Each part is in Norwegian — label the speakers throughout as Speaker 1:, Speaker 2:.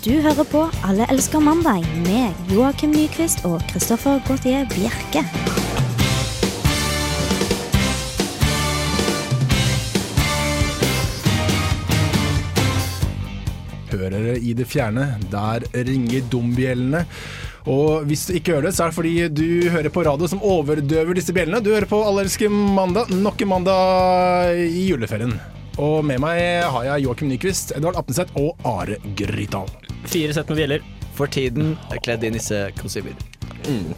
Speaker 1: Du hører på Alle elsker mandag med Joakim Nyquist og Christoffer Gautier Bjerke.
Speaker 2: Hører dere i det fjerne, der ringer dombjellene. Og hvis du ikke hører det, så er det fordi du hører på radio som overdøver disse bjellene. Du hører på Alle elsker mandag, nok en mandag i juleferien. Og med meg har jeg Joakim Nyquist, Edvard Apneseth og Are Grytdal.
Speaker 3: Fire sett med bjeller.
Speaker 4: For tiden er kledd i nissekostymer.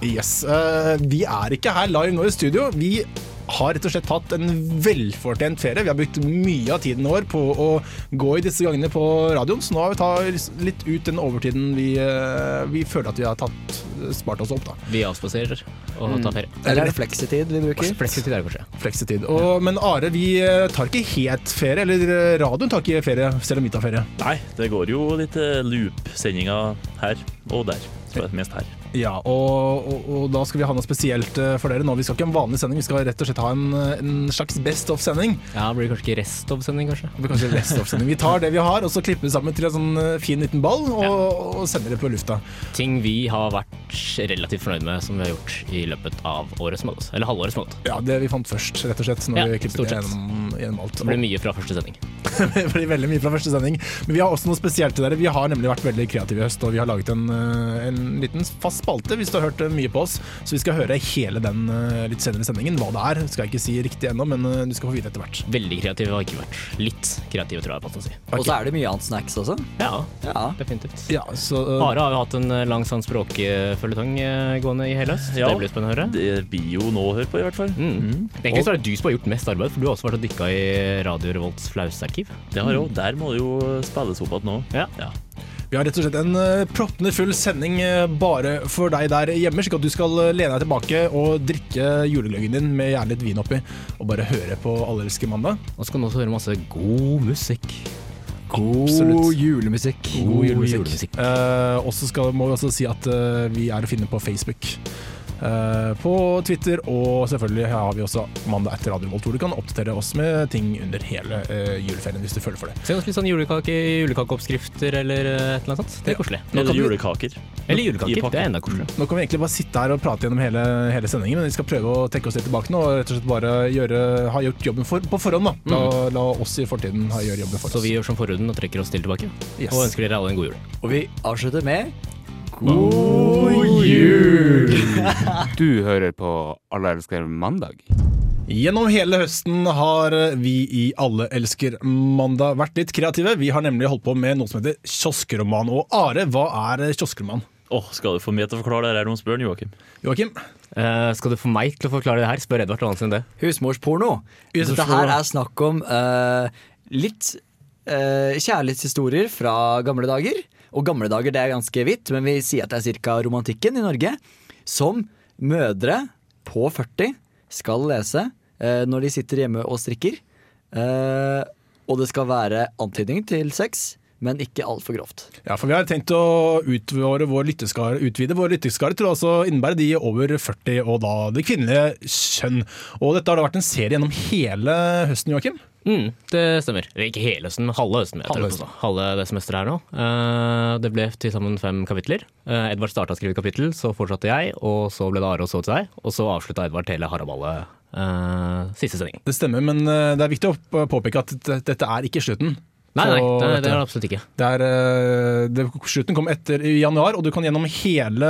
Speaker 2: Yes. Uh, vi er ikke her live nå i studio. Vi har rett og slett hatt en velfortjent ferie. Vi har brukt mye av tiden vår på å gå i disse gangene på radioen, så nå har vi tatt litt ut den overtiden vi, eh, vi føler at vi har tatt, spart oss opp. da.
Speaker 3: Vi avspaserer og tar ferie.
Speaker 4: Eller er det fleksetid vi bruker?
Speaker 3: Fleksitid er det kanskje.
Speaker 2: Fleksetid. Og, men Are, vi eh, tar ikke helt ferie, eller eh, radioen tar ikke ferie, selv om vi tar ferie.
Speaker 5: Nei, det går jo litt loop-sendinger her og der. Så jeg mest her.
Speaker 2: Ja, og, og, og da skal vi ha noe spesielt eh, for dere nå. Vi skal ikke ha en vanlig sending, vi skal rett og slett ha en, eh, en slags Best of-sending.
Speaker 3: Ja, det blir kanskje ikke rest of sending, kanskje.
Speaker 2: Det blir kanskje rest of -sending. Vi tar det vi har, og så klipper vi sammen til en sånn eh, fin liten ball, og, og sender det på lufta.
Speaker 3: Ting vi har vært relativt fornøyd med som vi har gjort i løpet av året som har gått. Eller halvåret som har gått.
Speaker 2: Ja, det vi fant først, rett og slett, når
Speaker 3: Ja,
Speaker 2: vi klippet
Speaker 3: stort
Speaker 2: gjennom, gjennom alt.
Speaker 3: Det blir mye fra første sending.
Speaker 2: det blir veldig mye fra første sending. Men vi har også noe spesielt til dere. Vi har nemlig vært veldig kreative i høst, og vi har laget en, eh, en liten fast spalte hvis du har hørt eh, mye på oss. Så vi skal høre hele den eh, litt senere i sendingen. Hva det er, skal jeg ikke si riktig ennå, men eh, du skal få vite etter hvert.
Speaker 3: Veldig kreativ har ikke vært. Litt kreativ, tror jeg å si.
Speaker 4: Og så er det mye annet snacks også.
Speaker 3: Ja,
Speaker 4: Ja.
Speaker 3: definitivt.
Speaker 2: Ja, så uh...
Speaker 3: Are har jo hatt en lang sånn språkføljetong gående i hele høst.
Speaker 5: Ja.
Speaker 3: Det blir spennende å høre.
Speaker 5: Det blir jo nå å høre på, i hvert fall.
Speaker 3: Mm. Egentlig så er det du som har gjort mest arbeid, for du har også vært og dykka i Radio Revolts flausarkiv.
Speaker 5: Det har jeg jo, Der må det jo spilles opp igjen nå.
Speaker 3: Ja. Ja.
Speaker 2: Vi har rett og slett en uh, proppende full sending eh, bare for deg der hjemme, slik at du skal eh, lene deg tilbake og drikke julegløggen din med gjerne litt vin oppi, og bare høre på Allelske mandag.
Speaker 3: Og så kan du også høre masse god musikk.
Speaker 2: Absolutt.
Speaker 4: julemusikk.
Speaker 2: God julemusikk.
Speaker 3: julemusikk.
Speaker 2: Uh, og så må vi også si at uh, vi er å finne på Facebook. Eh, på Twitter, og selvfølgelig har vi også Mandag etter Radio Volt, hvor du kan oppdatere oss med ting under hele eh, juleferien hvis du føler for det.
Speaker 3: Se oss litt sånn julekake, julekakeoppskrifter eller eh, et eller annet sånt. Det er koselig.
Speaker 5: Eller julekaker.
Speaker 3: Eller julekaker. Det er enda koseligere.
Speaker 2: Nå kan vi egentlig bare sitte her og prate gjennom hele, hele sendingen, men vi skal prøve å trekke oss litt tilbake nå og rett og slett bare gjøre, ha gjort jobben for, på forhånd. da. La, la oss i fortiden ha gjøre jobben for oss.
Speaker 3: Så vi gjør som forhuden og trekker oss til tilbake.
Speaker 2: Yes.
Speaker 3: Og ønsker dere alle en god jul.
Speaker 4: Og vi avslutter med
Speaker 2: God jul!
Speaker 6: Du hører på Alle elsker mandag.
Speaker 2: Gjennom hele høsten har vi i Alle elsker mandag vært litt kreative. Vi har nemlig holdt på med noe som heter kioskroman. Og Are, hva er kioskroman?
Speaker 5: Åh, Skal du få meg til å forklare det her, noen spør Joakim?
Speaker 2: Joakim?
Speaker 3: Eh, skal du få meg til å forklare det her? Spør Edvard Johansen det.
Speaker 4: husmorsporno.
Speaker 2: Husmorsporno.
Speaker 4: Dette her er snakk om eh, litt eh, kjærlighetshistorier fra gamle dager. Og gamle dager det er ganske vidt, men vi sier at det er ca. romantikken i Norge. Som mødre på 40 skal lese eh, når de sitter hjemme og strikker. Eh, og det skal være antydning til sex, men ikke altfor grovt.
Speaker 2: Ja, for Vi har tenkt å utvide vår lytteskare, utvide vår lytteskare til å også innebære de over 40 og da det kvinnelige kjønn. Og Dette har da vært en serie gjennom hele høsten, Joakim.
Speaker 3: Mm, det stemmer. Ikke hele høsten, men halve høsten.
Speaker 2: Halve høsten.
Speaker 3: halve det semesteret her nå. Eh, det ble til sammen fem kapitler. Eh, Edvard starta å skrive kapittel, så fortsatte jeg, og så ble det Are og så til deg. Og så avslutta Edvard hele haraballet uh, siste sendingen.
Speaker 2: Det stemmer, men eh, det er viktig å påpeke at dette er ikke slutten.
Speaker 3: Nei, nei, det, det er det absolutt ikke.
Speaker 2: Det er, eh, det, slutten kom etter i januar, og du kan gjennom hele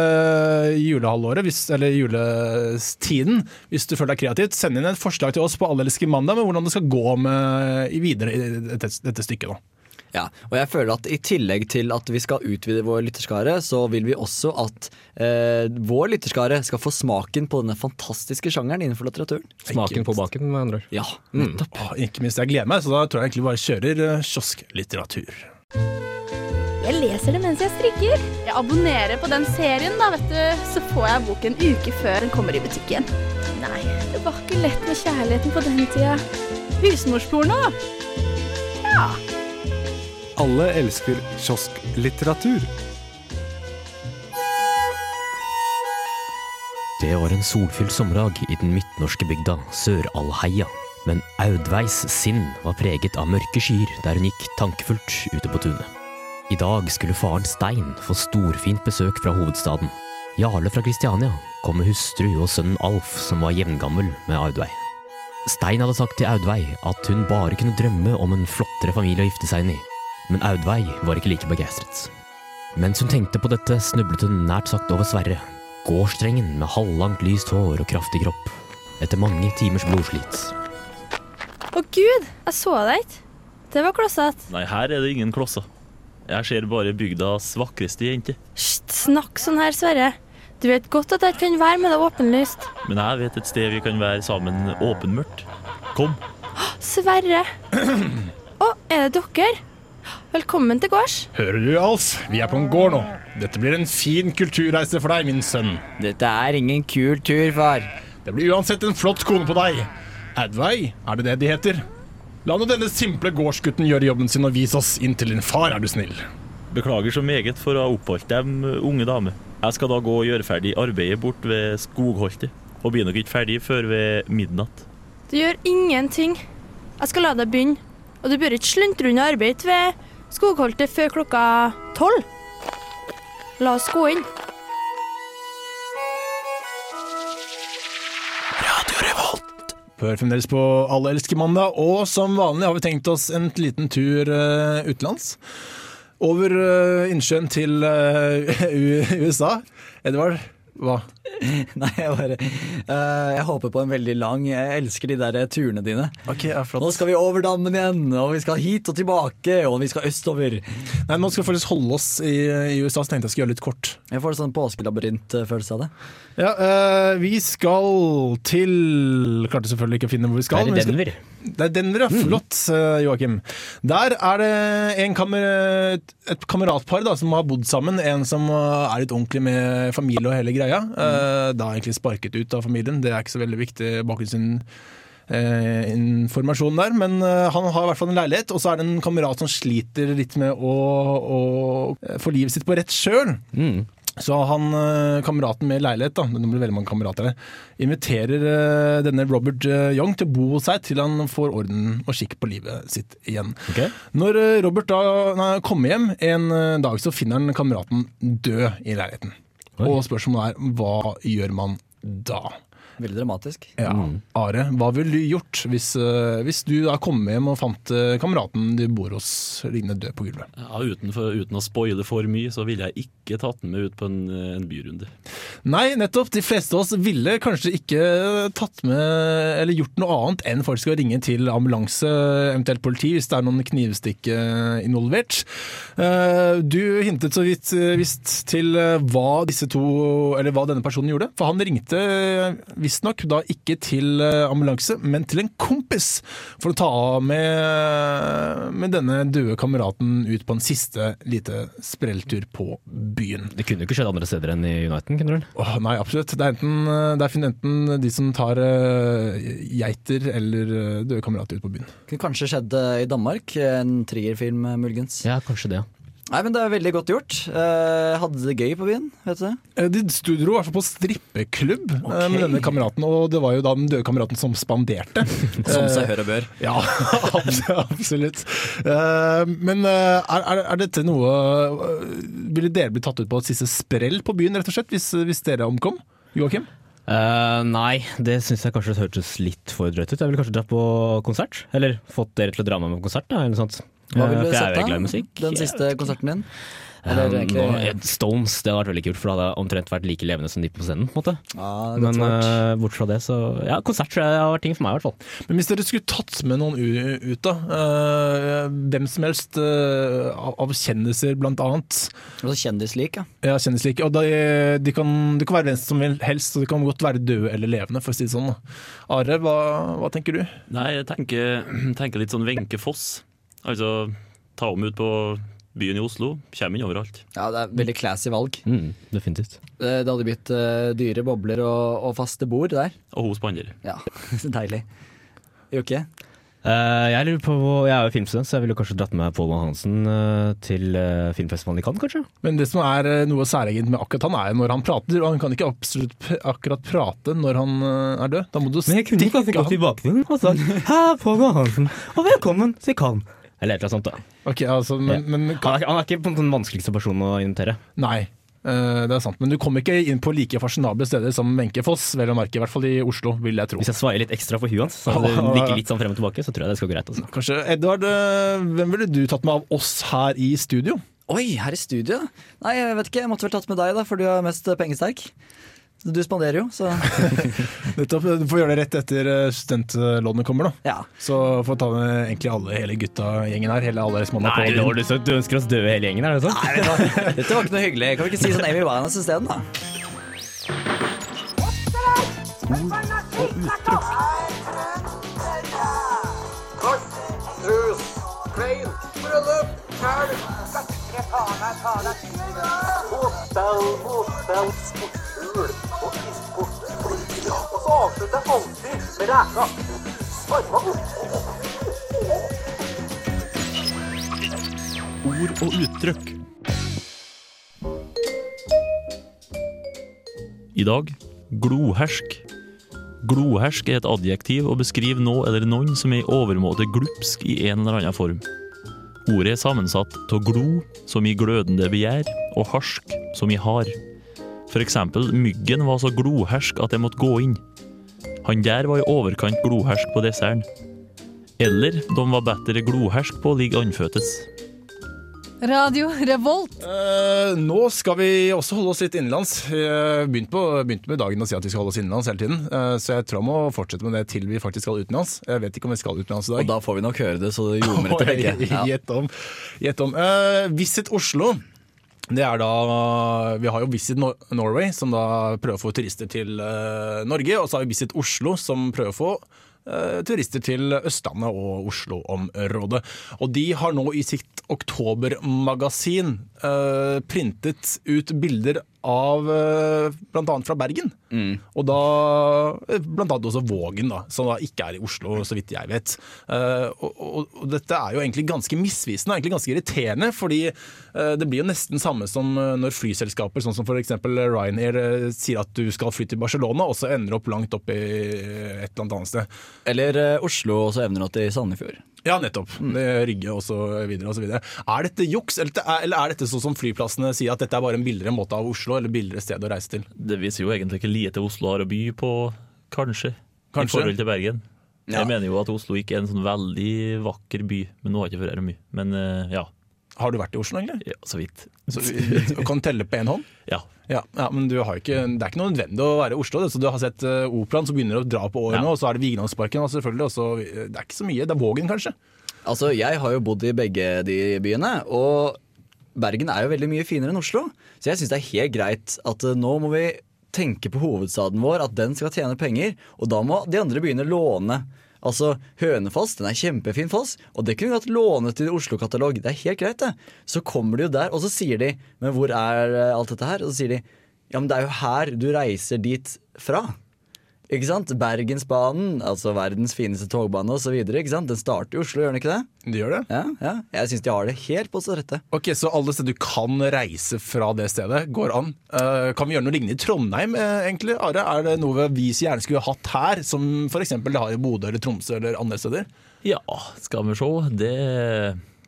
Speaker 2: julehalvåret, hvis, eller juletiden, hvis du føler deg kreativt, sende inn et forslag til oss på Allelske mandag med hvordan det skal gå med, videre i dette, dette stykket. Da.
Speaker 4: Ja, og jeg føler at i tillegg til at vi skal utvide vår lytterskare, så vil vi også at eh, vår lytterskare skal få smaken på denne fantastiske sjangeren innenfor litteraturen.
Speaker 3: Smaken på baken, med andre ord.
Speaker 4: Ja, nettopp.
Speaker 2: Åh, ikke minst, jeg gleder meg, så da tror jeg egentlig bare kjører eh, kiosklitteratur.
Speaker 1: Jeg leser det mens jeg strikker.
Speaker 7: Jeg abonnerer på den serien, da, vet du. Så får jeg boken en uke før den kommer i butikken. Nei, det var ikke lett med kjærligheten på den tida. Husmorsporno? Ja.
Speaker 8: Alle elsker kiosklitteratur.
Speaker 3: Det var en solfylt sommerdag i den midtnorske bygda Sør-Alheia. Men Audveis sinn var preget av mørke skyer der hun gikk tankefullt ute på tunet.
Speaker 9: I dag skulle faren Stein få storfint besøk fra hovedstaden. Jarle fra Kristiania kom med hustru og sønnen Alf, som var jevngammel med Audveig. Stein hadde sagt til Audveig at hun bare kunne drømme om en flottere familie å gifte seg inn i, men Audveig var ikke like begeistret. Mens hun tenkte på dette, snublet hun nært sagt over Sverre, gårdstrengen med halvlangt lyst hår og kraftig kropp, etter mange timers blodslit.
Speaker 10: Å gud, jeg så deg ikke. Det var klossete.
Speaker 5: Nei, her er det ingen klosser. Jeg ser bare bygdas vakreste jente.
Speaker 10: Hysj, snakk sånn her, Sverre. Du vet godt at jeg ikke kan være med deg åpenlyst.
Speaker 5: Men jeg vet et sted vi kan være sammen åpenmørkt. Kom.
Speaker 10: Sverre. Å, er det dere? Velkommen til gårds.
Speaker 2: Hører du, Alf? Vi er på en gård nå. Dette blir en fin kulturreise for deg, min sønn.
Speaker 4: Dette er ingen kul tur, far.
Speaker 2: Det blir uansett en flott kone på deg. Advei, er det det de heter? La nå denne simple gårdsgutten gjøre jobben sin og vise oss inn til din far, er du snill.
Speaker 5: Beklager så meget for å ha oppholdt dem, unge dame. Jeg skal da gå og gjøre ferdig arbeidet bort ved skogholtet. Og blir nok ikke ferdig før ved midnatt.
Speaker 10: Du gjør ingenting. Jeg skal la deg begynne. Og du bør ikke sluntre unna arbeidet ved skogholtet før klokka tolv. La oss gå inn.
Speaker 2: Hør fremdeles på Alle elsker mandag, og som vanlig har vi tenkt oss en liten tur uh, utenlands. Over uh, innsjøen til uh, USA. Edvard, hva?
Speaker 4: Nei, jeg bare uh, Jeg håper på en veldig lang Jeg elsker de der turene dine.
Speaker 2: Ok, ja, flott.
Speaker 4: Nå skal vi over dammen igjen, og vi skal hit og tilbake, og vi skal østover.
Speaker 2: Nei, nå skal vi faktisk holde oss i, i USA, så tenkte jeg skulle gjøre litt kort.
Speaker 4: Jeg får sånn påskelabyrint-følelse av det.
Speaker 2: Ja, uh, vi skal til Klarte selvfølgelig ikke å finne hvor vi skal.
Speaker 9: Det
Speaker 2: er vi skal-
Speaker 9: Denver?
Speaker 2: Det er Denver, ja. Flott, uh, Joakim. Der er det en kamer et kameratpar da, som har bodd sammen. En som eh, er litt ordentlig med familie og hele greia. Eh, Da er egentlig sparket ut av familien. Det er ikke så veldig viktig bakgrunnsinformasjon der. Men eh, han har i hvert fall en leilighet, og så er det en kamerat som sliter litt med å, å få livet sitt på rett sjøl.
Speaker 9: Mm.
Speaker 2: Så han, eh, kameraten med leilighet, da, det blir veldig mange kamerater der, inviterer eh, denne Robert eh, Young til å bo hos seg til han får orden og skikk på livet sitt igjen.
Speaker 9: Okay.
Speaker 2: Når eh, Robert da nei, kommer hjem en eh, dag, så finner han kameraten død i leiligheten.
Speaker 9: Oi.
Speaker 2: Og spørsmålet er hva gjør man da?
Speaker 4: Veldig dramatisk.
Speaker 2: Ja, Are, hva ville du gjort hvis, eh, hvis du da kom hjem og fant eh, kameraten du bor hos liggende død på gulvet?
Speaker 5: Ja, uten, for, uten å spoile for mye, så ville jeg ikke tatt den med ut på en, en byrunde.
Speaker 2: Nei, nettopp. De fleste av oss ville kanskje ikke tatt med eller gjort noe annet enn folk skal ringe til ambulanse, eventuelt politi, hvis det er noen knivstikk eh, involvert. Eh, Du hintet så vidt eh, visst til eh, hva disse to, eller hva denne personen gjorde. For han ringte eh, visstnok da ikke til eh, ambulanse, men til en kompis for å ta av med, med denne døde kameraten ut på en siste lite sprelltur på byen.
Speaker 9: Det kunne jo ikke skjedd andre steder enn i Uniten, kunne det?
Speaker 2: Oh, nei, absolutt. Det er, enten, det er enten de som tar eh, geiter eller eh, døde kamerater ut på byen.
Speaker 4: Det Kunne kanskje skjedd eh, i Danmark. En triggerfilm, eh, muligens.
Speaker 9: Ja, kanskje det.
Speaker 4: Nei, men Det er veldig godt gjort. Eh, hadde det gøy på byen, vet du det?
Speaker 2: Eh, De sto dro i hvert fall på strippeklubb okay. med denne kameraten, og det var jo da den døde kameraten som spanderte.
Speaker 4: Som seg hør og bør.
Speaker 2: Ja, absolutt. Eh, Men eh, er, er, er dette noe eh, Ville dere bli tatt ut på et siste sprell på byen, rett og slett, hvis, hvis dere omkom? Joakim?
Speaker 9: Uh, nei, det syns jeg kanskje hørtes litt for drøyt ut. Jeg ville kanskje dratt på konsert. Eller fått dere til å dra med meg på konsert. Da, eller noe sånt.
Speaker 4: Hva
Speaker 9: vil
Speaker 4: ville du
Speaker 9: sette
Speaker 4: sett da?
Speaker 9: musikk.
Speaker 4: Den siste konserten din?
Speaker 9: Eh,
Speaker 4: Eller egentlig
Speaker 9: nå- Stones, det hadde vært veldig kult, for det hadde omtrent vært like levende som de på scenen. på
Speaker 4: ja,
Speaker 9: Men
Speaker 4: svart.
Speaker 9: eh, bort fra det, så Ja, konsert tror jeg har vært ting for meg, i hvert fall.
Speaker 2: Men hvis dere skulle tatt med noen ut, da. Uh, hvem som helst uh, av kjendiser, blant annet.
Speaker 4: Altså kjendislik, ja.
Speaker 2: Ja, kjendislik. Og de, de, kan, de kan være hvem som helst, og de kan godt være døde eller levende, for å si det sånn. da. Are, hva, hva tenker du?
Speaker 5: Nei, jeg tenker, tenker litt sånn Wenche Foss. Altså ta om ut på byen i Oslo. Kommer inn overalt.
Speaker 4: Ja, Det er veldig classy valg.
Speaker 9: Mm, definitivt.
Speaker 4: Eh, Det hadde blitt eh, dyre bobler og, og faste bord der.
Speaker 5: Og hun spanderer.
Speaker 4: Ja, Deilig. Jokke?
Speaker 9: Uh, jeg lurer på, jeg er jo filmstudent, så jeg ville kanskje dratt med Pål Hansen uh, til uh, filmfestivalen i Cannes, kanskje?
Speaker 2: Men det som er noe særegent med akkurat han, er jo når han prater. Og han kan ikke absolutt p- akkurat prate når han er død. Da må du stikke han.
Speaker 9: gått i bakgrunnen og sagt Hei, Pål Hansen, og velkommen til Cannes.
Speaker 3: Eller et eller annet sånt. da
Speaker 2: Ok, altså, men, men
Speaker 3: han, er, han er ikke den vanskeligste personen å invitere.
Speaker 2: Nei, uh, det er sant. Men du kommer ikke inn på like fasjonable steder som Wenche Foss, vel å merke. I hvert fall i Oslo, vil jeg tro.
Speaker 3: Hvis jeg svaier litt ekstra for huet hans, så det nikker litt sånn frem og tilbake, så tror jeg det skal gå greit. Også.
Speaker 2: Kanskje, Edvard, eh, hvem ville du tatt med av oss her i studio?
Speaker 4: Oi, her i studio? Nei, jeg vet ikke. Jeg måtte vel tatt med deg, da, for du er mest pengesterk. Du spanderer jo, så
Speaker 2: Nettopp, Du får gjøre det rett etter eh, studentlånet kommer, da.
Speaker 4: ja.
Speaker 2: Så får ta med egentlig alle, hele gutta-gjengen her. Hele alle som
Speaker 3: Nei,
Speaker 2: på
Speaker 3: Lord, du, du ønsker oss døde hele gjengen, er det sånn?
Speaker 4: Nei? Dette var ikke noe hyggelig. Kan vi ikke si sånn Amy Winehouse isteden, da?
Speaker 5: Ord og uttrykk. I dag glohersk. Glohersk er et adjektiv og beskriver noe eller noen som er i overmåte glupsk i en eller annen form. Ordet er sammensatt av glo, som i glødende begjær, og harsk, som i hard. For eksempel, myggen var så glohersk at jeg måtte gå inn. Han der var i overkant glohersk på desserten. Eller de var bedre glohersk på å ligge andføttes.
Speaker 11: Radio Revolt.
Speaker 2: Eh, nå skal vi også holde oss litt innenlands. Eh, begynte, på, begynte med dagen å si at vi skal holde oss innenlands hele tiden, eh, så jeg tror jeg må fortsette med det til vi faktisk skal utenlands. Jeg vet ikke om vi skal utenlands i dag.
Speaker 4: Og da får vi nok høre det, så det ljomer etter begge.
Speaker 2: Gjett om. Gjett om. Eh, Visit Oslo. Det er da, Vi har jo Visit Norway, som da prøver å få turister til eh, Norge. Og så har vi Visit Oslo, som prøver å få eh, turister til Østlandet og Oslo-området. Og de har nå i sitt oktobermagasin eh, printet ut bilder av eh, bl.a. fra Bergen. Og da bl.a. blant annet også Vågen, da, som da ikke er i Oslo, så vidt jeg vet. Eh, og, og, og dette er jo egentlig ganske misvisende og egentlig ganske irriterende, fordi eh, det blir jo nesten samme som eh, når flyselskaper, sånn som f.eks. Ryanair, eh, sier at du skal fly til Barcelona, og så ender opp langt opp i et eller annet sted.
Speaker 4: Eller eh, Oslo, og så evner du til Sandefjord.
Speaker 2: Ja, nettopp. Det Rygge og så videre og så videre. Er dette juks, eller er- eller er dette sånn som flyplassene sier, at dette er bare en billigere måte av Oslo, eller billigere sted å reise til?
Speaker 5: Det viser jo egentlig ikke lite Oslo har å by på, kanskje,
Speaker 2: Kanskje.
Speaker 5: i forhold til Bergen.
Speaker 4: Ja.
Speaker 5: Jeg mener jo at Oslo ikke er en sånn veldig vakker by, men nå har jeg ikke vært mye. Men eh, ja,
Speaker 2: Har du vært i Oslo, egentlig?
Speaker 5: ja så vidt.
Speaker 2: Så, du kan telle på én hånd?
Speaker 5: Ja.
Speaker 2: Ja, ja, men du har ikke, det er ikke noe nødvendig å være i Oslo. Det. Så du har sett uh, operaen som begynner å dra på årene,
Speaker 5: Ja.
Speaker 2: og så er det Vigelandsparken. Og selvfølgelig, og så, eh, det er ikke så mye. Det er Vågen, kanskje.
Speaker 4: Altså, jeg har jo bodd i begge de byene, og Bergen er jo veldig mye finere enn Oslo. Så jeg syns det er helt greit at eh, nå må vi tenke på hovedstaden vår, at den skal tjene penger. Og da må de andre byene låne. Altså, Hønefoss den er kjempefin foss, og det kunne vi godt låne til Oslo-katalog. Det er helt greit, det. Så kommer de jo der, og så sier de Men hvor er eh, alt dette her? Og så sier de Ja, men det er jo her du reiser dit fra. Ikke sant? Bergensbanen, altså verdens fineste togbane osv. Den starter i Oslo, gjør den ikke det?
Speaker 2: De gjør det.
Speaker 4: Ja, ja. Jeg syns de har det helt på sitt rette.
Speaker 2: Ok, Så alle steder du kan reise fra det stedet, går an. Uh, kan vi gjøre noe lignende i Trondheim, uh, egentlig? Are, er det noe vi gjerne skulle hatt her, som f.eks. det har i Bodø eller Tromsø eller andre steder?
Speaker 5: Ja, skal vi se. Det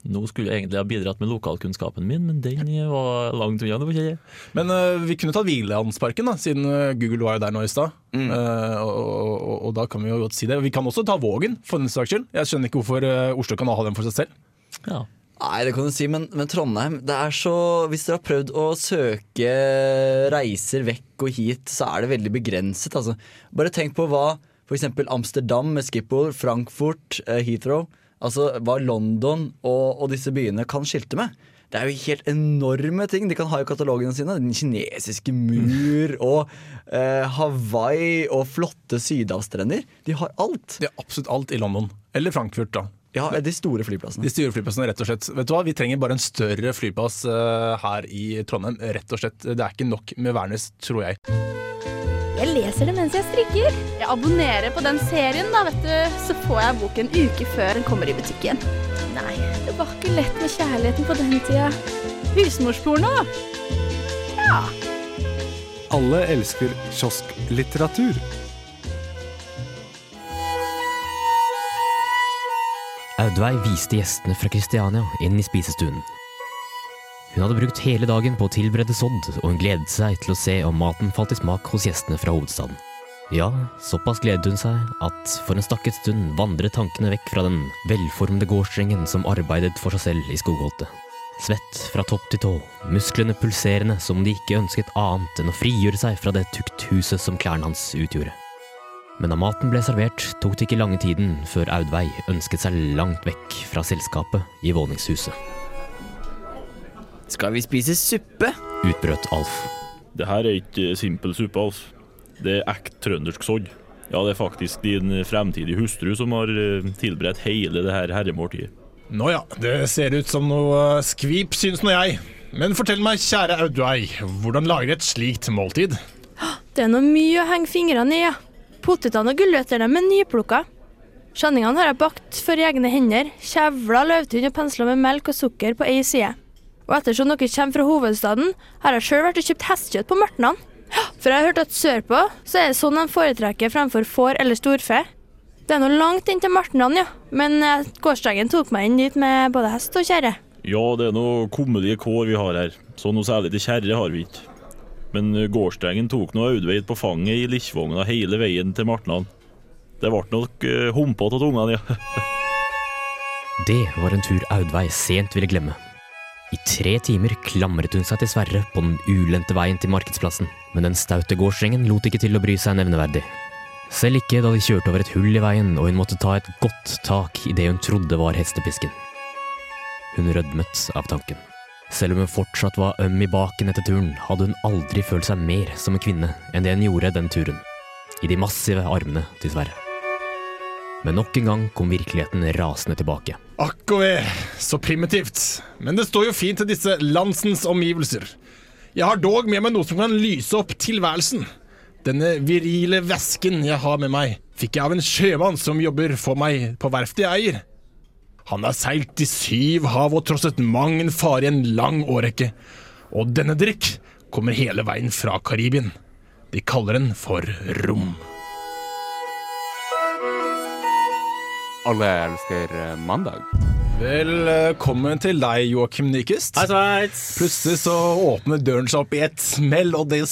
Speaker 5: Nå skulle jeg egentlig ha bidratt med lokalkunnskapen min, men den var langt unna. det var ikke det.
Speaker 2: Men uh, vi kunne tatt Vigelandsparken, da, siden eh, Google var jo der nå i stad.
Speaker 4: Mm.
Speaker 2: Uh, og, og, og da kan vi jo godt si det. Vi kan også ta Vågen, for den saks skyld. Jeg skjønner ikke hvorfor Oslo kan ha den for seg selv.
Speaker 5: Ja.
Speaker 4: Nei, det kan du si, men, men Trondheim det er så, Hvis dere har prøvd å søke reiser vekk og hit, så er det veldig begrenset. Altså. Bare tenk på hva f.eks. Amsterdam med Schiphol, Frankfurt, Heathrow Altså hva London og, og disse byene kan skilte med. Det er jo helt enorme ting de kan ha i katalogene sine. Den kinesiske mur og eh, Hawaii og flotte sydhavsstrender. De har alt.
Speaker 2: Det er absolutt alt i London. Eller Frankfurt, da.
Speaker 4: Ja, De store flyplassene.
Speaker 2: De store flyplassene, rett og slett. Vet du hva, Vi trenger bare en større flyplass uh, her i Trondheim. Rett og slett. Det er ikke nok med Værnes, tror jeg.
Speaker 10: Jeg leser det mens jeg strikker. Jeg abonnerer på den serien, da, vet du. Så får jeg boken en uke før den kommer i butikken. Nei, det var ikke lett med kjærligheten på den tida. Husmorsporno? Ja.
Speaker 8: Alle elsker kiosklitteratur.
Speaker 9: Audveig viste gjestene fra Kristiania inn i spisestuen. Hun hadde brukt hele dagen på å tilberede sodd, og hun gledet seg til å se om maten falt i smak hos gjestene fra hovedstaden. Ja, såpass gledet hun seg at for en stakket stund vandret tankene vekk fra den velformede gårdsdrengen som arbeidet for seg selv i skogholtet. Svett fra topp til tå, musklene pulserende som om de ikke ønsket annet enn å frigjøre seg fra det tukthuset som klærne hans utgjorde. Men da maten ble servert, tok det ikke lange tiden før Audveig ønsket seg langt vekk fra selskapet i våningshuset.
Speaker 4: Skal vi spise suppe?
Speaker 9: Utbrøt Alf.
Speaker 5: Det her er ikke simpel suppe, Alf. Det er ekte trøndersk sodd. Ja, det er faktisk din fremtidige hustru som har eh, tilberedt hele det her herremåltidet.
Speaker 2: Nå ja, det ser ut som noe skvip, syns nå jeg. Men fortell meg, kjære Audveig, hvordan lager et slikt måltid?
Speaker 10: Det er noe mye å henge fingrene i, ja. Potetene og gulrøttene er nyplukka. Skjønningene har jeg bakt for egne hender, kjevla løvtynn og pensla med melk og sukker på ei side. Og ettersom dere kommer fra hovedstaden, har jeg sjøl vært og kjøpt hestekjøtt på Martnan. For jeg har hørt at sørpå så er det sånn de foretrekker fremfor får eller storfe. Det er nå langt inn til Martnan, ja, men eh, gårsdagen tok meg inn dit med både hest og kjerre.
Speaker 5: Ja, det er noe kummerlige kår vi har her, så noe særlig til kjerre har vi ikke. Men eh, gårsdagen tok nå Audveig på fanget i likkvogna hele veien til Martnan. Det ble nok uh, humpete av ungene, ja.
Speaker 9: Det var en tur Audveig sent ville glemme. I tre timer klamret hun seg til Sverre på den ulendte veien til markedsplassen, men den staute gårdsrengen lot ikke til å bry seg nevneverdig. Selv ikke da de kjørte over et hull i veien og hun måtte ta et godt tak i det hun trodde var hestepisken. Hun rødmet av tanken. Selv om hun fortsatt var øm i baken etter turen, hadde hun aldri følt seg mer som en kvinne enn det hun gjorde den turen. I de massive armene til Sverre. Men nok en gang kom virkeligheten rasende tilbake.
Speaker 2: Akk og ve, så primitivt. Men det står jo fint til disse landsens omgivelser. Jeg har dog med meg noe som kan lyse opp tilværelsen. Denne virile væsken jeg har med meg, fikk jeg av en sjømann som jobber for meg på verftet jeg eier. Han har seilt i syv hav og trosset mang en fare i en lang årrekke. Og denne drikk kommer hele veien fra Karibien. De kaller den for rom.
Speaker 6: Alle elsker eh, mandag.
Speaker 2: Velkommen til deg, Joakim Nyquist.
Speaker 3: Hei, Sveits.
Speaker 2: Plutselig så åpner døren seg opp i et smell, og det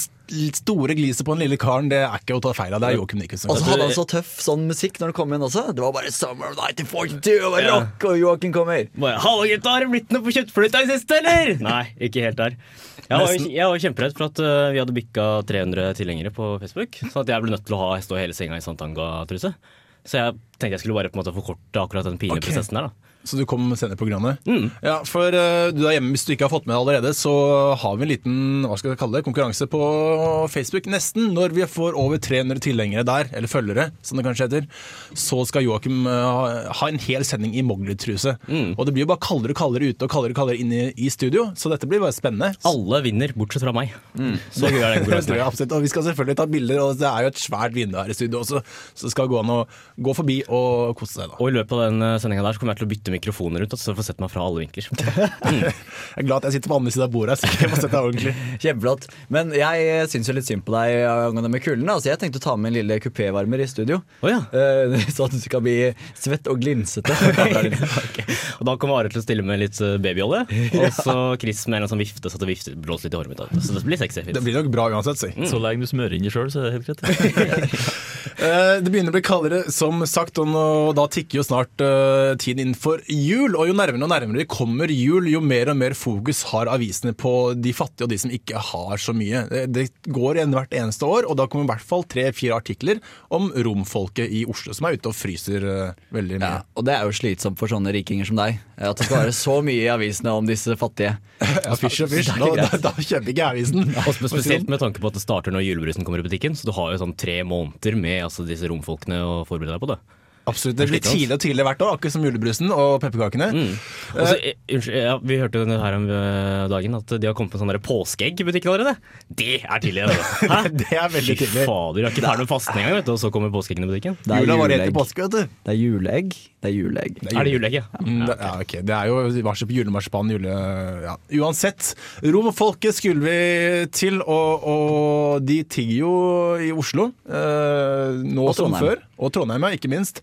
Speaker 2: store gliset på den lille karen, det er ikke å ta feil av. Det er Joakim Nyquist.
Speaker 4: Og så hadde han så tøff sånn musikk når han kom inn også. Det var bare 'Summer of 1942' og
Speaker 3: Ja.
Speaker 4: rock, og Joakim kommer.
Speaker 3: Hallo, gutta, har det blitt noe på kjøttfløyta i siste, eller? Nei, ikke helt der. Jeg var, jeg var kjemperedd for at uh, vi hadde bikka 300 tilhengere på Facebook. Så at jeg ble nødt til å ha stå hele senga i Santanga-truse. Så jeg tenkte jeg skulle bare på en måte forkorte akkurat den pinlige
Speaker 2: okay.
Speaker 3: prosessen der. da
Speaker 2: Så du kom senere i programmet?
Speaker 3: Mm.
Speaker 2: Ja, for uh, du der hjemme hvis du ikke har fått med det allerede, så har vi en liten hva skal jeg kalle det, konkurranse på Facebook. Nesten. Når vi får over 300 tilhengere der, eller følgere, som det kanskje heter, så skal Joakim uh, ha- en hel sending i Mogli-truse.
Speaker 3: Mm.
Speaker 2: Og det blir jo bare kaldere og kaldere ute og kaldere og kaldere inne i studio, så dette blir bare spennende.
Speaker 3: Alle vinner, bortsett fra meg. Så gøy er
Speaker 2: Det absolutt. Og vi skal selvfølgelig ta bilder, og det er jo et svært vindu her i studio også, så det skal gå an å gå forbi og kose seg. da.
Speaker 3: Og i løpet av den sendinga der så kommer jeg til å bytte mikrofoner rundt, så jeg får sett meg fra alle vinkler.
Speaker 2: Jeg er glad at jeg sitter på andre siden av bordet, så jeg må sette deg ordentlig.
Speaker 4: Kjempeflott. Men jeg syns jo litt synd på deg angående med kulden. Altså, jeg tenkte å ta med en lille kupévarmer i studio.
Speaker 3: Oh, ja.
Speaker 4: Eh, Så at du skal bli svett og glinsete.
Speaker 3: okay. Og da kommer Are til å stille med litt eh, babyolje, og så Chris med en sånn vifte så det vifter, blåser litt i håret mitt. Så det blir sexy.
Speaker 2: Det blir nok bra uansett, si.
Speaker 5: Så lenge du smører inn det sjøl, så er det helt greit.
Speaker 2: Eh, Det begynner å bli kaldere, som sagt, og nå- da tikker jo snart eh, tiden inn for jul. Og jo nærmere og nærmere vi kommer jul, jo mer og mer fokus har avisene på de fattige og de som ikke har så mye. Det, går igjen hvert eneste år, og da kommer i hvert fall tre-fire artikler om romfolket i Oslo som er ute og fryser eh, veldig mye.
Speaker 4: Ja, og det er jo slitsomt for sånne rikinger som deg. At det skal være så mye i avisene om disse fattige.
Speaker 2: Ja, fysj og fysj. Da, da, da kjøper ikke jeg avisen.
Speaker 3: Og spesielt med tanke på at det starter når julebrusen kommer i butikken, så du har jo sånn tre måneder med altså, disse romfolkene å forberede deg på det.
Speaker 2: Absolutt. Det blir tidligere og tidligere hvert år, akkurat som julebrusen og pepperkakene.
Speaker 3: Mm. eh, unnskyld, ja, vi hørte jo her om eh, dagen at de har kommet med sånne påskeegg i butikken allerede. Det er tidlig! Altså.
Speaker 2: Det er veldig
Speaker 3: Fy
Speaker 2: tidlig.
Speaker 3: fader, jeg er ikke ferdig med fasten engang, og så kommer påskeeggene i butikken.
Speaker 2: Jula var rett påske, vet du.
Speaker 4: Det er juleegg, Det er juleegg.
Speaker 3: Er det juleegg, ja?
Speaker 2: Mm, det, ja, ok. Det er jo varsel på julemarsipan, jule... Ja. Uansett, romfolket skulle vi til, og, og de tigger jo i Oslo. Eh, nå
Speaker 4: Og
Speaker 2: som før. Og Trondheim, ja, ikke minst.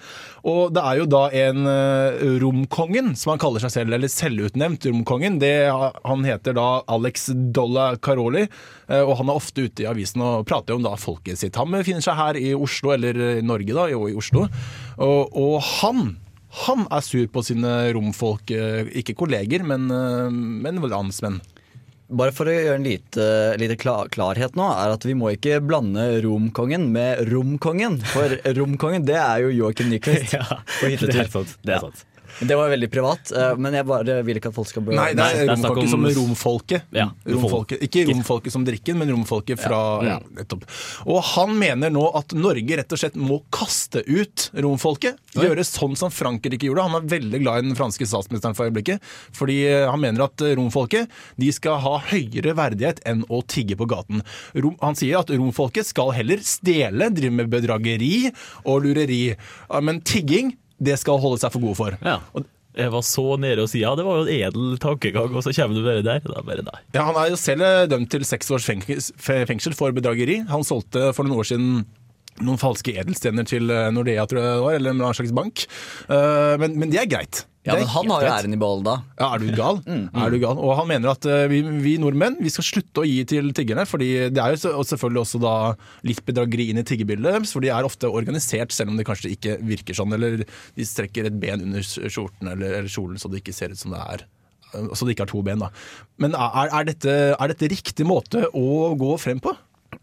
Speaker 2: Og det er jo da en eh, romkongen, som han kaller seg selv, eller selvutnevnt romkongen. Det, han heter da Alex Dolla Caroli, eh, og han er ofte ute i avisen og prater om da folket sitt. Han befinner seg her i Oslo, eller i Norge da, jo i Oslo. Og, og han han er sur på sine romfolk, eh, ikke kolleger, men, eh, men landsmenn.
Speaker 4: Bare for å gjøre en lite, lite klar, klarhet nå, er at vi må ikke blande romkongen med romkongen. For romkongen, det er jo Joakim Nyquist
Speaker 3: Ja, det er sant. Det er sant.
Speaker 4: Det var veldig privat, eh, men jeg bare vil ikke at folk skal bli
Speaker 2: Nei, det er
Speaker 3: det er
Speaker 2: romfolket
Speaker 3: om-
Speaker 2: som romfolket.
Speaker 3: Ja,
Speaker 2: romfolket. Ikke romfolket som drikken, men romfolket fra ja, nettopp. Og han mener nå at Norge rett og slett må kaste ut romfolket. Gjøre sånn som Frankrike gjorde. Han er veldig glad i den franske statsministeren for øyeblikket. Fordi eh, han mener at eh, romfolket de skal ha høyere verdighet enn å tigge på gaten. Rom, han sier at romfolket skal heller stjele, drive med bedrageri og lureri. Men tigging, det skal holde seg for gode for.
Speaker 5: Ja. Jeg var så nede og si ja, det var jo en edel tankegang, og så kommer du bare der. Da bare nei.
Speaker 2: Ja, Han er jo selv dømt til seks års fengsel, fengsel for bedrageri. Han solgte for noen år siden noen falske edelstener til eh, Nordea, tror jeg det var, eller en slags bank. Eh, Men, men det er greit.
Speaker 4: Ja, men han har jo æren i behold da.
Speaker 2: Ja, er du gal?
Speaker 4: Mm.
Speaker 2: Er du gal? Og han mener at eh, vi, vi nordmenn vi skal slutte å gi til tiggerne, fordi det er jo selvfølgelig også da litt bedrageri inn i tiggerbildet deres, for de er ofte organisert, selv om det kanskje ikke virker sånn, eller de strekker et ben under skjorten eller, eller kjolen så det ikke ser ut som det er så det ikke har to ben, da. Men er, er, dette, er dette riktig måte å gå frem på?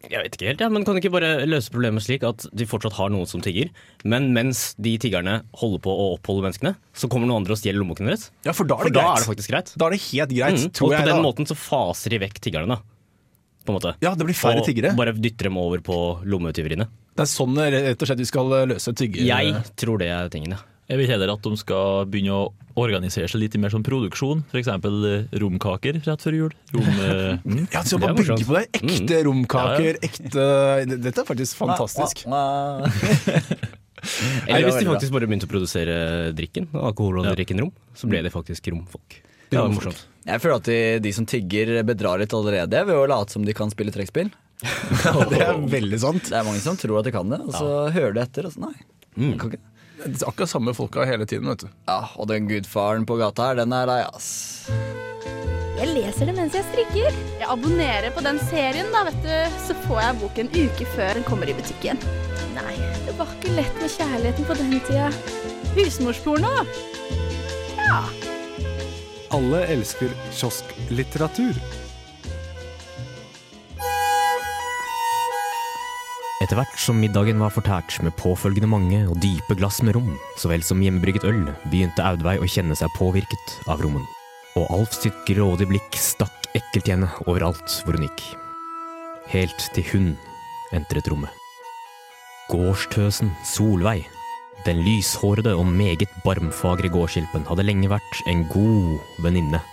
Speaker 3: Jeg vet ikke helt, ja, men Kan du ikke bare løse problemet slik at de fortsatt har noen som tigger, men mens de tiggerne holder på å oppholde menneskene, så kommer noen andre og stjeler lommeboken deres?
Speaker 2: Ja, for da er
Speaker 3: For
Speaker 2: det
Speaker 3: da er det faktisk greit.
Speaker 2: Da er det helt greit,
Speaker 3: Mm,
Speaker 2: tror
Speaker 3: og på den
Speaker 2: da.
Speaker 3: måten så faser de vekk tiggerne, da. På en måte.
Speaker 2: Ja, det blir færre
Speaker 3: og
Speaker 2: tiggere.
Speaker 3: bare dytter dem over på lommetyveriene.
Speaker 2: Det er sånn eh, rett og slett vi skal eh, løse tigger...
Speaker 3: Jeg tror det er tingene.
Speaker 5: Jeg vil heller at de skal begynne å organisere seg litt mer som produksjon. F.eks. romkaker rett før jul. Rom, eh, mm.
Speaker 2: Ja, så
Speaker 3: Det er
Speaker 2: bare bygge på det. Ekte romkaker, ekte Dette er faktisk fantastisk.
Speaker 3: Eller hvis de faktisk bare begynte å produsere drikken, alkohol og drikken rom, så ble de faktisk romfolk. Det var morsomt.
Speaker 4: Jeg føler at de, de som tigger bedrar litt allerede ved å late som de kan spille trekkspill.
Speaker 2: Det er veldig sant.
Speaker 4: Det er mange som tror at de kan det, og så hører de etter. Og så nei,
Speaker 2: Mm.
Speaker 4: kan ikke.
Speaker 2: Det er akkurat samme folka hele tiden, vet du.
Speaker 4: Ja, Og den gudfaren på gata her, den er deg, ass.
Speaker 10: Jeg leser det mens jeg strikker. Jeg abonnerer på den serien, da, vet du. Så får jeg boken en uke før den kommer i butikken. Nei, det var ikke lett med kjærligheten på den tida. Husmorsporno. Ja.
Speaker 8: Alle elsker kiosklitteratur.
Speaker 9: Etter hvert som middagen var fortært med påfølgende mange og dype glass med rom, så vel som hjemmebrygget øl, begynte Audveig å kjenne seg påvirket av rommen. Og Alf sitt grådige blikk stakk ekkelt i henne overalt hvor hun gikk. Helt til hun entret rommet. Gårdstøsen Solveig, den lyshårede og meget barmfagre gårdshjelpen, hadde lenge vært en god venninne.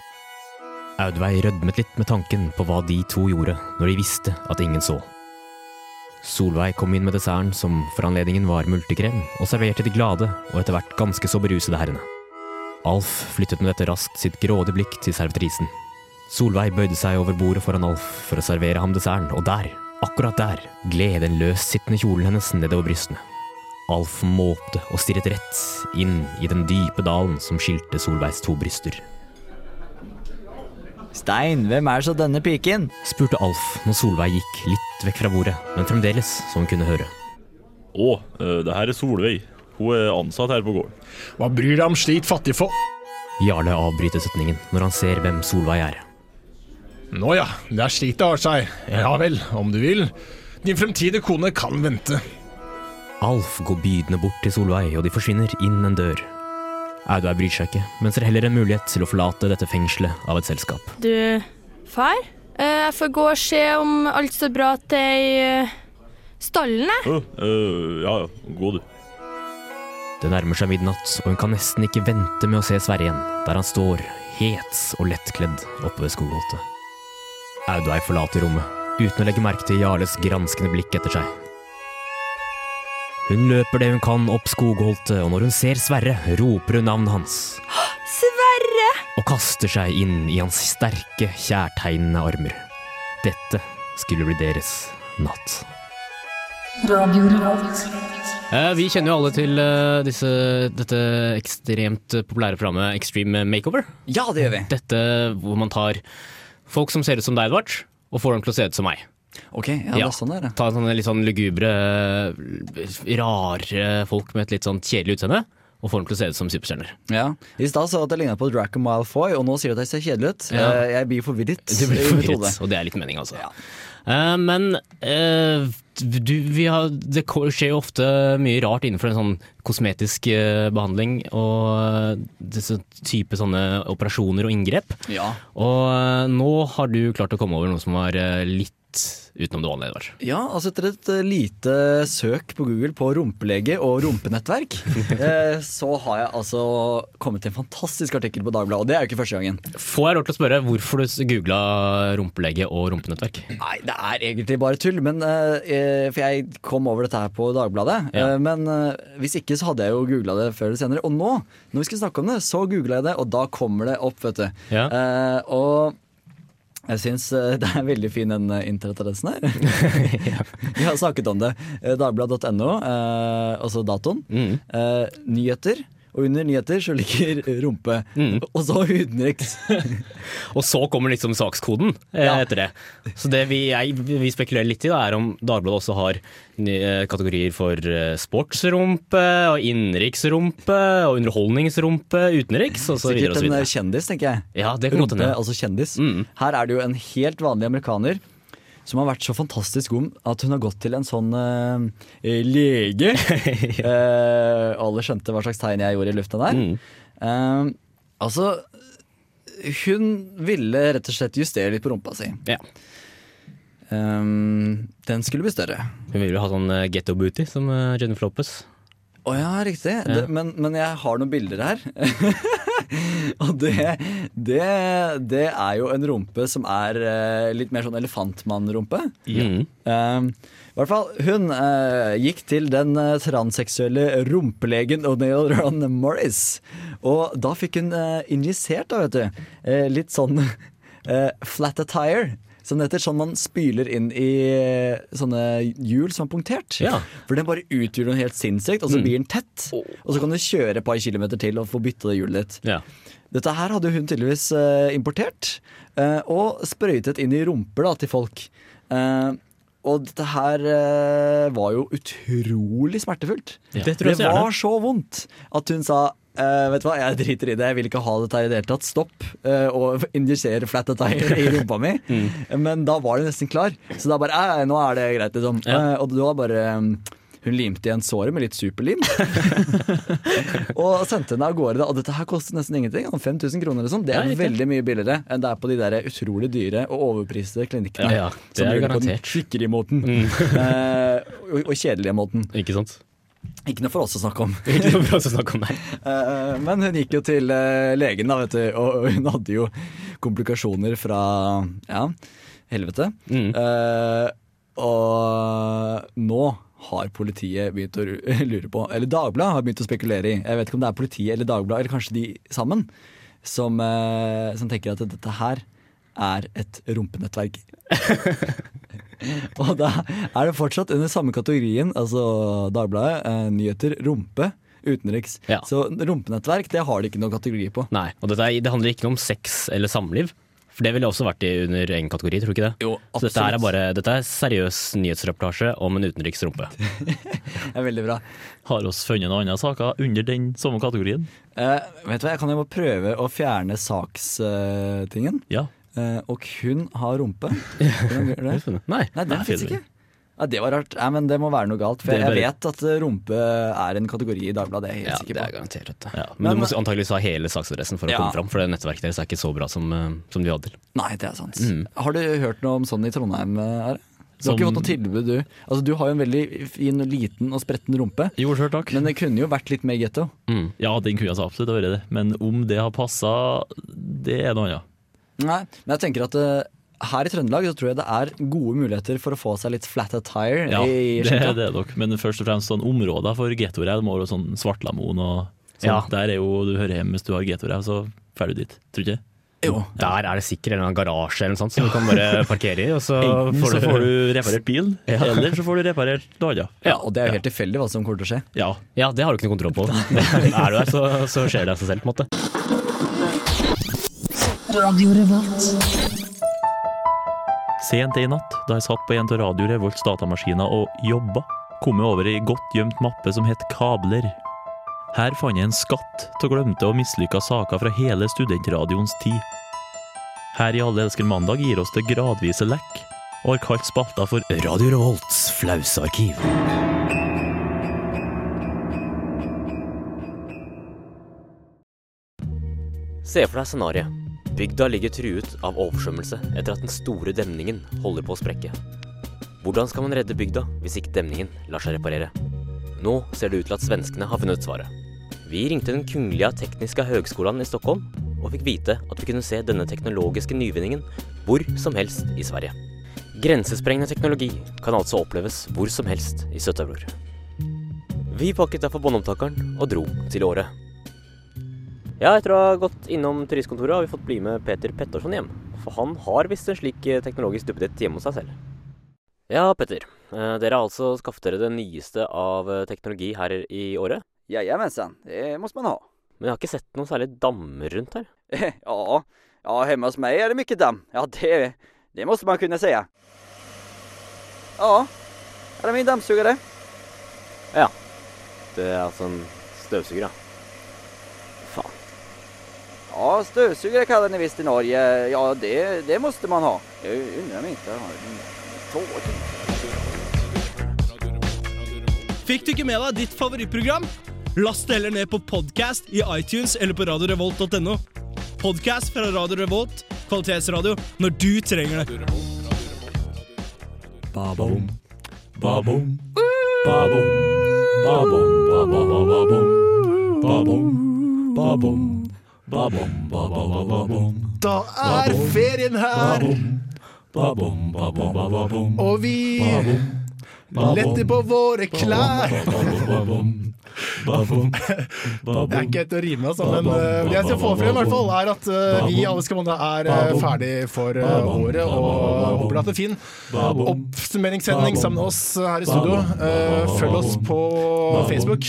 Speaker 9: Audveig rødmet litt med tanken på hva de to gjorde når de visste at ingen så. Solveig kom inn med desserten, som for anledningen var multekrem, og serverte de glade og etter hvert ganske så berusede herrene. Alf flyttet med dette raskt sitt grådige blikk til servitrisen. Solveig bøyde seg over bordet foran Alf for å servere ham desserten, og der, akkurat der, gled den løssittende kjolen hennes nedover brystene. Alf måpte og stirret rett inn i den dype dalen som skilte Solveigs to bryster.
Speaker 4: Stein, hvem er så denne piken?
Speaker 9: spurte Alf når Solveig gikk litt vekk fra bordet, men fremdeles så hun kunne høre.
Speaker 5: Å, eh, det her er Solveig. Hun er ansatt her på gården.
Speaker 2: Hva bryr deg om slikt fattigfolk?
Speaker 9: Jarle avbryter setningen når han ser hvem Solveig er.
Speaker 2: Nå ja, det er slik det har seg. Ja vel, om du vil. Din fremtidige kone kan vente.
Speaker 9: Alf går bydende bort til Solveig, og de forsvinner inn en dør. Audveig bryr seg ikke, men ser heller en mulighet til å forlate dette fengselet av et selskap.
Speaker 10: Du, far? eh, Jeg får gå og se om alt står bra til i eh, stallen, jeg.
Speaker 5: Uh, uh, ja, ja, gå du.
Speaker 9: Det nærmer seg midnatt, og hun kan nesten ikke vente med å se Sverre igjen, der han står, het og lettkledd, oppe ved skogholtet. Audveig forlater rommet, uten å legge merke til Jarles granskende blikk etter seg.
Speaker 3: Hun løper det hun kan opp skogholtet, og når hun ser Sverre, roper hun navnet hans.
Speaker 10: Sverre!
Speaker 3: Og kaster seg inn i hans sterke, kjærtegnende armer. Dette skulle bli deres natt. Eh, vi kjenner jo alle til eh, disse, dette ekstremt populære programmet Extreme Makeover.
Speaker 4: Ja, det gjør vi.
Speaker 3: Dette hvor man tar folk som ser ut som deg, Edvard, og får dem til å se ut som meg.
Speaker 4: Ok, ja, det er sånn der, ja.
Speaker 3: Ta sånne litt sånn lugubre, rare folk med et litt sånn kjedelig utseende, og få dem til å se ut som superstjerner.
Speaker 4: Ja. I stad sa du at jeg ligna på Draco Malfoy, og nå sier du at jeg ser kjedelig ut.
Speaker 3: Ja.
Speaker 4: Eh, Jeg blir forvirret.
Speaker 3: Du blir forvirret, og det er litt mening, altså. Eh, men uh, du, vi har, det skjer jo ofte mye rart innenfor en sånn kosmetisk uh, behandling og eh, disse type sånne operasjoner og inngrep.
Speaker 4: Ja.
Speaker 3: Og eh, nå har du klart å komme over noe som var eh, litt utenom det vanlige, Edvard.
Speaker 4: Ja, altså etter et eh, lite søk på Google på rumpelege og rumpenettverk, eh, så har jeg altså kommet til en fantastisk artikkel på Dagbladet, og det er jo ikke første gangen.
Speaker 3: Får jeg lov til å spørre hvorfor du googla rumpelege og rumpenettverk?
Speaker 4: Nei, det er egentlig bare tull, men, eh, for jeg kom over dette her på Dagbladet.
Speaker 3: Ja.
Speaker 4: Men hvis ikke så hadde jeg jo googla det før eller senere. Og nå, når vi skal snakke om det, så googla jeg det, og da kommer det opp, vet du.
Speaker 3: Ja.
Speaker 4: Og jeg syns eh, det er veldig fin den eh, internettadressen her. Vi har snakket om det. Eh, Dagbladet.no, altså datoen.
Speaker 3: Mm.
Speaker 4: Nyheter. Og under nyheter så ligger rumpe.
Speaker 3: Mm.
Speaker 4: Og så utenriks.
Speaker 3: Og så kommer liksom sakskoden eh,
Speaker 4: Ja.
Speaker 3: etter det. Så det vi, jeg, vi spekulerer litt i, da, er om Dagbladet også har nye kategorier for eh, sportsrumpe, og innenriksrumpe, og underholdningsrumpe, utenriks, videre
Speaker 4: Sikkert en eh, kjendis, tenker jeg.
Speaker 3: Ja, det kan
Speaker 4: Rumpe, altså kjendis.
Speaker 3: Mm.
Speaker 4: Her er det jo en helt vanlig amerikaner som har vært så fantastisk god at hun har gått til en sånn uh, lege. uh, alle skjønte hva slags tegn jeg gjorde i lufta der.
Speaker 3: Mm.
Speaker 4: Uh, altså, hun ville rett og slett justere litt på rumpa si.
Speaker 3: Ja.
Speaker 4: Um, den skulle bli større.
Speaker 3: Hun ville ha sånn eh, ghetto booty som Jennifer Lopez.
Speaker 4: Å ja, riktig.
Speaker 3: Ja.
Speaker 4: Det, men, men jeg har noen bilder her. Og det, det, det er jo en rumpe som er uh, litt mer sånn elefantmannrumpe.
Speaker 3: Mm.
Speaker 4: Uh, I hvert fall, hun uh, gikk til den eh, transseksuelle rumpelegen O'Neill Ron Morris. Og da fikk hun uh, injisert, da, vet du, eh, litt sånn eh, flat attire. Som det heter, sånn man spyler inn i eh, sånne hjul som er punktert.
Speaker 3: Ja.
Speaker 4: For den bare utgjør noe helt sinnssykt, og så
Speaker 3: Mm.
Speaker 4: blir den tett. Og så kan du kjøre et par kilometer til og få bytta det hjulet ditt.
Speaker 3: Ja.
Speaker 4: Dette her hadde hun tydeligvis eh, importert, eh, og sprøytet inn i rumper da, til folk. Og dette her var jo utrolig smertefullt.
Speaker 3: Ja. Det tror jeg så
Speaker 4: var så vondt at hun sa eh, vet du hva, jeg driter i det, jeg vil ikke ha dette her i det hele tatt. Stopp uh, og injisere flat attire i rumpa mi.
Speaker 3: Mm.
Speaker 4: Men da var det nesten klar. Så da bare eh, nå er det greit, liksom.
Speaker 3: Ja.
Speaker 4: Uh, og da bare um, hun limte igjen såret med litt superlim. og sendte henne av gårde. Og dette her koster nesten ingenting. 5000 kroner liksom. Det er
Speaker 3: Nei,
Speaker 4: veldig mye billigere enn det er på de der utrolig dyre og overpriste klinikkene.
Speaker 3: Ja, ja, det
Speaker 4: som
Speaker 3: er
Speaker 4: garantert. på den skikkelige måten.
Speaker 3: Mm.
Speaker 4: Eh, og, og kjedelige måten.
Speaker 3: Ikke sant?
Speaker 4: Ikke noe for oss å snakke om.
Speaker 3: Ikke noe for oss å snakke om der.
Speaker 4: Eh, men hun gikk jo til eh, legen, da, vet du, og hun hadde jo komplikasjoner fra ja, helvete.
Speaker 3: Mm.
Speaker 4: Uh, og nå har politiet begynt å lure på Eller Dagbladet har begynt å spekulere i. Jeg vet ikke om det er politiet eller Dagbladet, eller kanskje de sammen, som, uh, som tenker at dette her er et rumpenettverk. og da er det fortsatt under samme kategorien, altså Dagbladet, eh, nyheter, rumpe, utenriks.
Speaker 3: Ja.
Speaker 4: Så rumpenettverk, det har de ikke noen kategori på.
Speaker 3: Nei, og dette, er- det handler ikke om sex eller samliv. For det ville også vært i under egen kategori, tror du ikke det?
Speaker 4: Jo,
Speaker 3: Så dette er
Speaker 4: absolutt.
Speaker 3: bare dette er seriøs nyhetsreportasje om en utenriksrumpe.
Speaker 4: Det er veldig bra.
Speaker 5: Har oss funnet noen andre saker under den samme kategorien?
Speaker 4: Eh, vet du hva, Jeg kan jo prøve å fjerne sakstingen.
Speaker 5: Ja.
Speaker 4: Eh, og hun har rumpe. Det?
Speaker 3: Nei,
Speaker 4: Nei, den fins ikke. Ja, det var rart. Nei, men det må være noe galt. For
Speaker 3: Det er
Speaker 4: jeg vet at eh, rumpe er en kategori i Dagbladet. Jeg er helt
Speaker 3: Ja,
Speaker 4: sikker
Speaker 3: det
Speaker 4: på.
Speaker 3: er garantert.
Speaker 5: Ja.
Speaker 3: Men,
Speaker 4: Men-
Speaker 3: du må antakeligvis ha hele saksadressen for å
Speaker 4: Ja.
Speaker 3: komme fram, for det nettverket deres er ikke så bra som, eh, som de hadde.
Speaker 4: Nei, det er sant.
Speaker 3: Mm.
Speaker 4: Har du hørt noe om sånn i Trondheim? eh, Are? Du har ikke fått noe tilbud, du. Altså, du har jo en veldig fin, liten og spretten rumpe.
Speaker 5: Jo, sjøl takk.
Speaker 4: Men det kunne jo vært litt mer getto.
Speaker 3: Mm.
Speaker 5: Ja, den kunne jeg absolutt vært det. Men om det har passa, det er noe annet.
Speaker 4: Nei, men jeg tenker at eh, her i Trøndelag så tror jeg det er gode muligheter for å få seg litt flat attire
Speaker 5: Ja,
Speaker 4: i
Speaker 5: det,
Speaker 4: er
Speaker 5: det nok. Men først og fremst sånn områder for gettorev må være sånn Svartlamoen og sånn.
Speaker 3: Ja.
Speaker 5: Der er jo du hører hjemme hvis du har gettorev, så drar du dit. Tror du ikke?
Speaker 4: Jo.
Speaker 3: Der er det sikkert en eller annen garasje eller noe sånt som du kan bare parkere i. Og så
Speaker 5: Enten
Speaker 3: får
Speaker 5: så får du reparert bilen,
Speaker 3: Ja.
Speaker 5: eller så får du reparert annet.
Speaker 4: Ja, og det er jo helt tilfeldig hva som kommer til å skje.
Speaker 5: Ja.
Speaker 3: Ja, det har du ikke noe kontroll på. er du der, så, så skjer det av seg selv, på en måte.
Speaker 5: Sent en natt, da jeg satt på en av Radio Revolts datamaskiner og jobba, kom jeg over ei godt gjemt mappe som het Kabler. Her fant jeg en skatt av glemte og mislykka saker fra hele studentradioens tid. Her i Alle elsker mandag gir oss det gradvise lekk, og har kalt spalta for
Speaker 9: Radio Revolts flausarkiv. Se for deg scenarioet. Bygda ligger truet av oversvømmelse etter at den store demningen holder på å sprekke. Hvordan skal man redde bygda hvis ikke demningen lar seg reparere? Nå ser det ut til at svenskene har funnet svaret. Vi ringte Den kungliga tekniska høgskolen i Stockholm og fikk vite at vi kunne se denne teknologiske nyvinningen hvor som helst i Sverige. Grensesprengende teknologi kan altså oppleves hvor som helst i Sør-Europa. Vi pakket derfor båndopptakeren og dro til Åre. Ja, etter å ha gått innom turistkontoret har vi fått bli med Peter Pettersson hjem. For han har visst en slik eh, teknologisk duppeditt hjemme hos seg selv. Ja, Petter. eh, Dere har altså skaffet dere det nyeste av eh, teknologi her i året?
Speaker 12: Jajamensan, det må man ha.
Speaker 9: Men jeg har ikke sett noen særlig dammer rundt her.
Speaker 12: Ja, ja hjemme hos meg er det mye dam. Ja, det, det måste man kunne si. Ja, er det min dammsugare.
Speaker 9: Ja. Det er altså en støvsuger, ja.
Speaker 12: Ja, stövsugare kallar ni visst i Norge. Ja, det, det måste man ha. Jag undrar om jag har en tåg.
Speaker 13: Fikk du ikke med deg ditt favorittprogram? Last det heller ned på podcast i iTunes eller på radiorevolt.no. Podcast fra Radio Revolt, kvalitetsradio, når du trenger det.
Speaker 8: Ba-bom, ba-bom, ba-bom, ba-bom, ba-ba-ba-ba-bom, ba-bom, ba-bom, ba-bom.
Speaker 2: Da er ferien her, og vi letter på våre klær. Det er ikke helt å rime, altså, men uh, det jeg skal få frem, i hvert fall, er at uh, vi alle skal måne er uh, ferdig for året, og håper du har en fin oppsummeringssending sammen med oss her i studio. Følg oss på Facebook.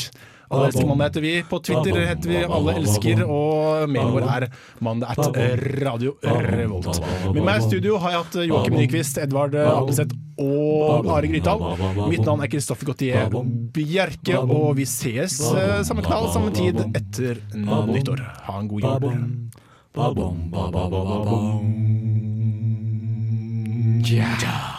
Speaker 2: Elsker mandag heter vi. På Twitter heter vi Alle elsker, og mailen vår er mandag at Radio Revolt. Med meg i studio har jeg hatt Joakim Nyquist, Edvard Ableseth og Are Grytdal. Mitt navn er Kristoffer Gautier Bjerke, og vi ses eh, samme knall, samme tid etter nyttår. Ha en god jul. Ja.